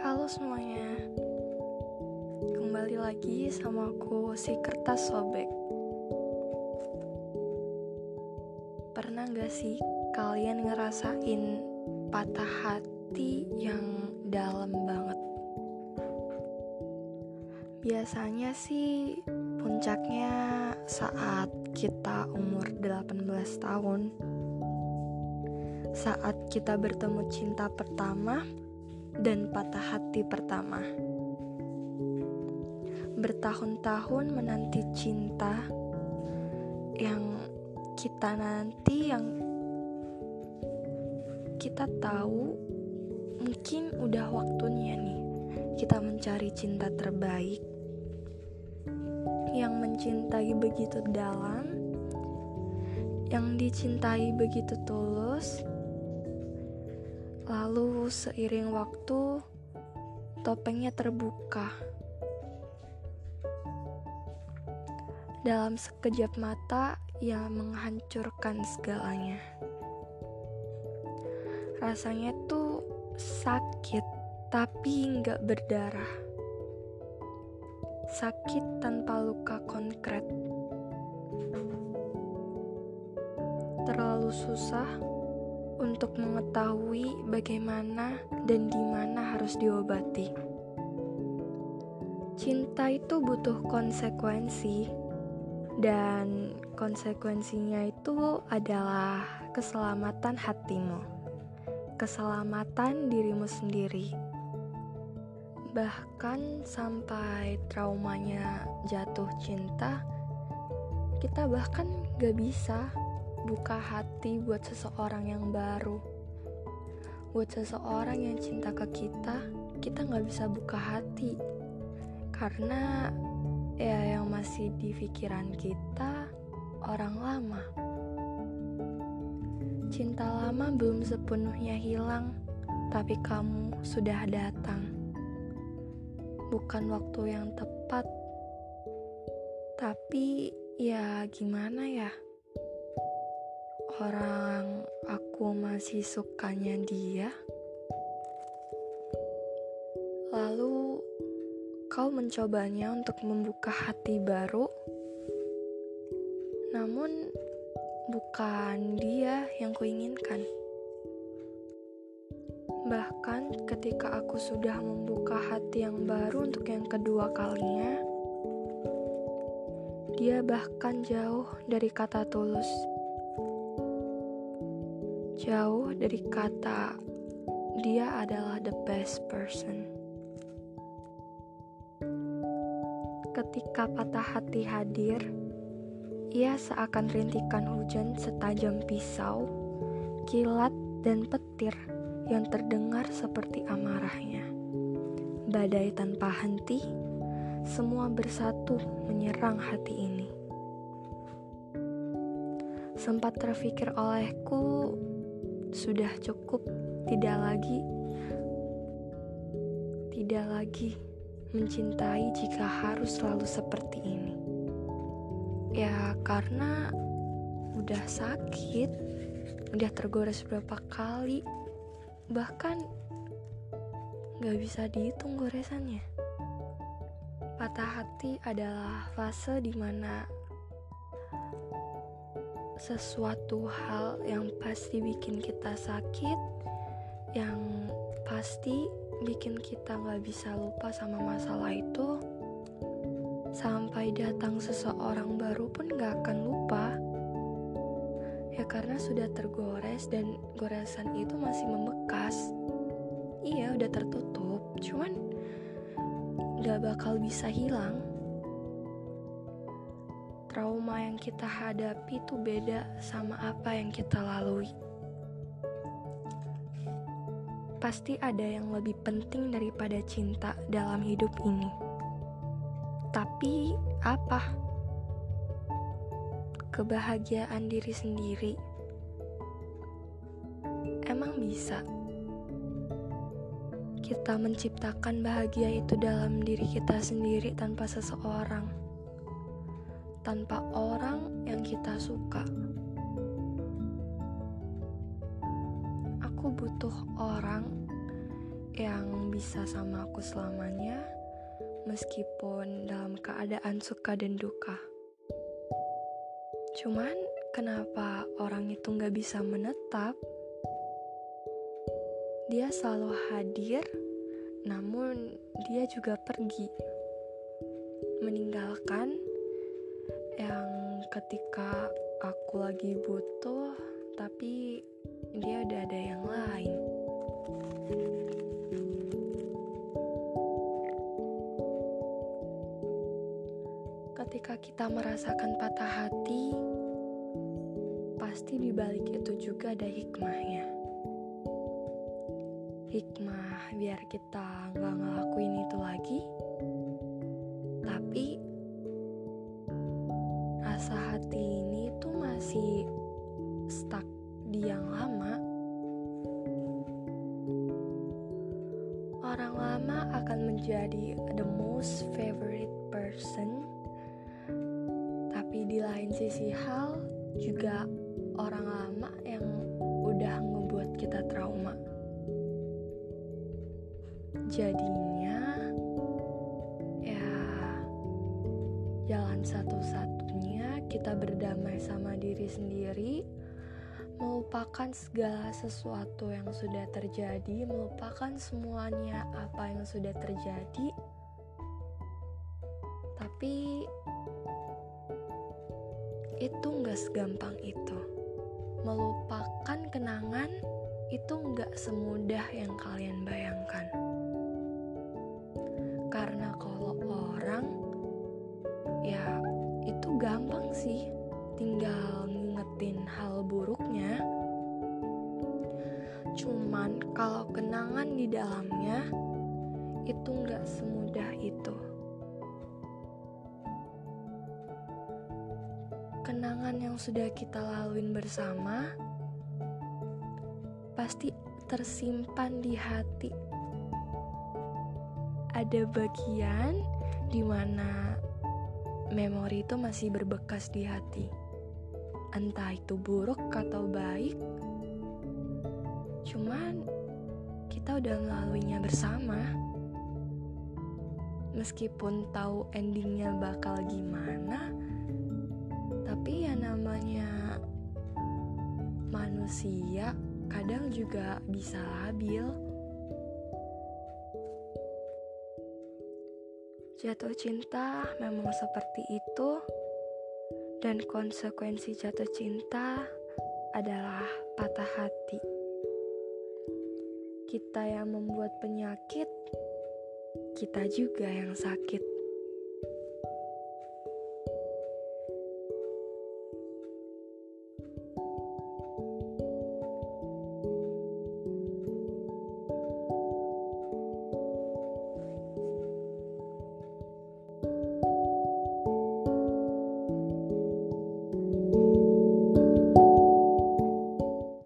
Halo semuanya. Kembali lagi sama aku si kertas sobek. Pernah gak sih kalian ngerasain patah hati yang dalam banget? Biasanya sih puncaknya saat kita umur 18 tahun. Saat kita bertemu cinta pertama dan patah hati pertama. Bertahun-tahun menanti cinta yang kita nanti yang kita tahu mungkin udah waktunya nih kita mencari cinta terbaik yang mencintai begitu dalam yang dicintai begitu tulus Lalu seiring waktu, topengnya terbuka. Dalam sekejap mata, ia menghancurkan segalanya. Rasanya tuh sakit, tapi nggak berdarah. Sakit tanpa luka konkret. Terlalu susah untuk mengetahui bagaimana dan di mana harus diobati. Cinta itu butuh konsekuensi, dan konsekuensinya itu adalah keselamatan hatimu, keselamatan dirimu sendiri. Bahkan sampai traumanya jatuh cinta, kita bahkan gak bisa buka hati buat seseorang yang baru. Buat seseorang yang cinta ke kita kita nggak bisa buka hati. Karena ya yang masih di pikiran kita orang lama. Cinta lama belum sepenuhnya hilang tapi kamu sudah datang. Bukan waktu yang tepat. Tapi ya gimana ya orang aku masih sukanya dia, lalu kau mencobanya untuk membuka hati baru, namun bukan dia yang kuinginkan. Bahkan ketika aku sudah membuka hati yang baru untuk yang kedua kalinya, dia bahkan jauh dari kata tulus jauh dari kata dia adalah the best person. Ketika patah hati hadir, ia seakan rintikan hujan setajam pisau, kilat dan petir yang terdengar seperti amarahnya. Badai tanpa henti, semua bersatu menyerang hati ini. Sempat terfikir olehku sudah cukup, tidak lagi, tidak lagi mencintai jika harus selalu seperti ini. Ya, karena udah sakit, udah tergores berapa kali, bahkan gak bisa dihitung goresannya. Patah hati adalah fase di mana sesuatu hal yang pasti bikin kita sakit, yang pasti bikin kita nggak bisa lupa sama masalah itu, sampai datang seseorang baru pun nggak akan lupa. Ya karena sudah tergores dan goresan itu masih membekas. Iya udah tertutup, cuman nggak bakal bisa hilang trauma yang kita hadapi itu beda sama apa yang kita lalui. Pasti ada yang lebih penting daripada cinta dalam hidup ini. Tapi apa? Kebahagiaan diri sendiri. Emang bisa? Kita menciptakan bahagia itu dalam diri kita sendiri tanpa seseorang tanpa orang yang kita suka. Aku butuh orang yang bisa sama aku selamanya, meskipun dalam keadaan suka dan duka. Cuman, kenapa orang itu nggak bisa menetap? Dia selalu hadir, namun dia juga pergi, meninggalkan yang ketika aku lagi butuh, tapi dia udah ada yang lain. Ketika kita merasakan patah hati, pasti di balik itu juga ada hikmahnya. Hikmah biar kita nggak ngelakuin itu lagi, Orang lama akan menjadi the most favorite person, tapi di lain sisi hal juga orang lama yang udah ngebuat kita trauma. Jadinya, ya, jalan satu-satunya kita berdamai sama diri sendiri, melupakan segala sesuatu yang sudah terjadi, melupakan semuanya apa yang sudah terjadi, tapi itu nggak segampang itu. Melupakan kenangan itu nggak semudah yang kalian bayangkan. Karena kalau orang, ya itu gampang sih, tinggal ngingetin hal buruknya. Kalau kenangan di dalamnya, itu nggak semudah itu. kenangan yang sudah kita laluin bersama pasti tersimpan di hati. Ada bagian di mana memori itu masih berbekas di hati. Entah itu buruk atau baik. Cuman kita udah melaluinya bersama. Meskipun tahu endingnya bakal gimana, tapi ya namanya manusia kadang juga bisa labil. Jatuh cinta memang seperti itu, dan konsekuensi jatuh cinta adalah patah hati. Kita yang membuat penyakit, kita juga yang sakit.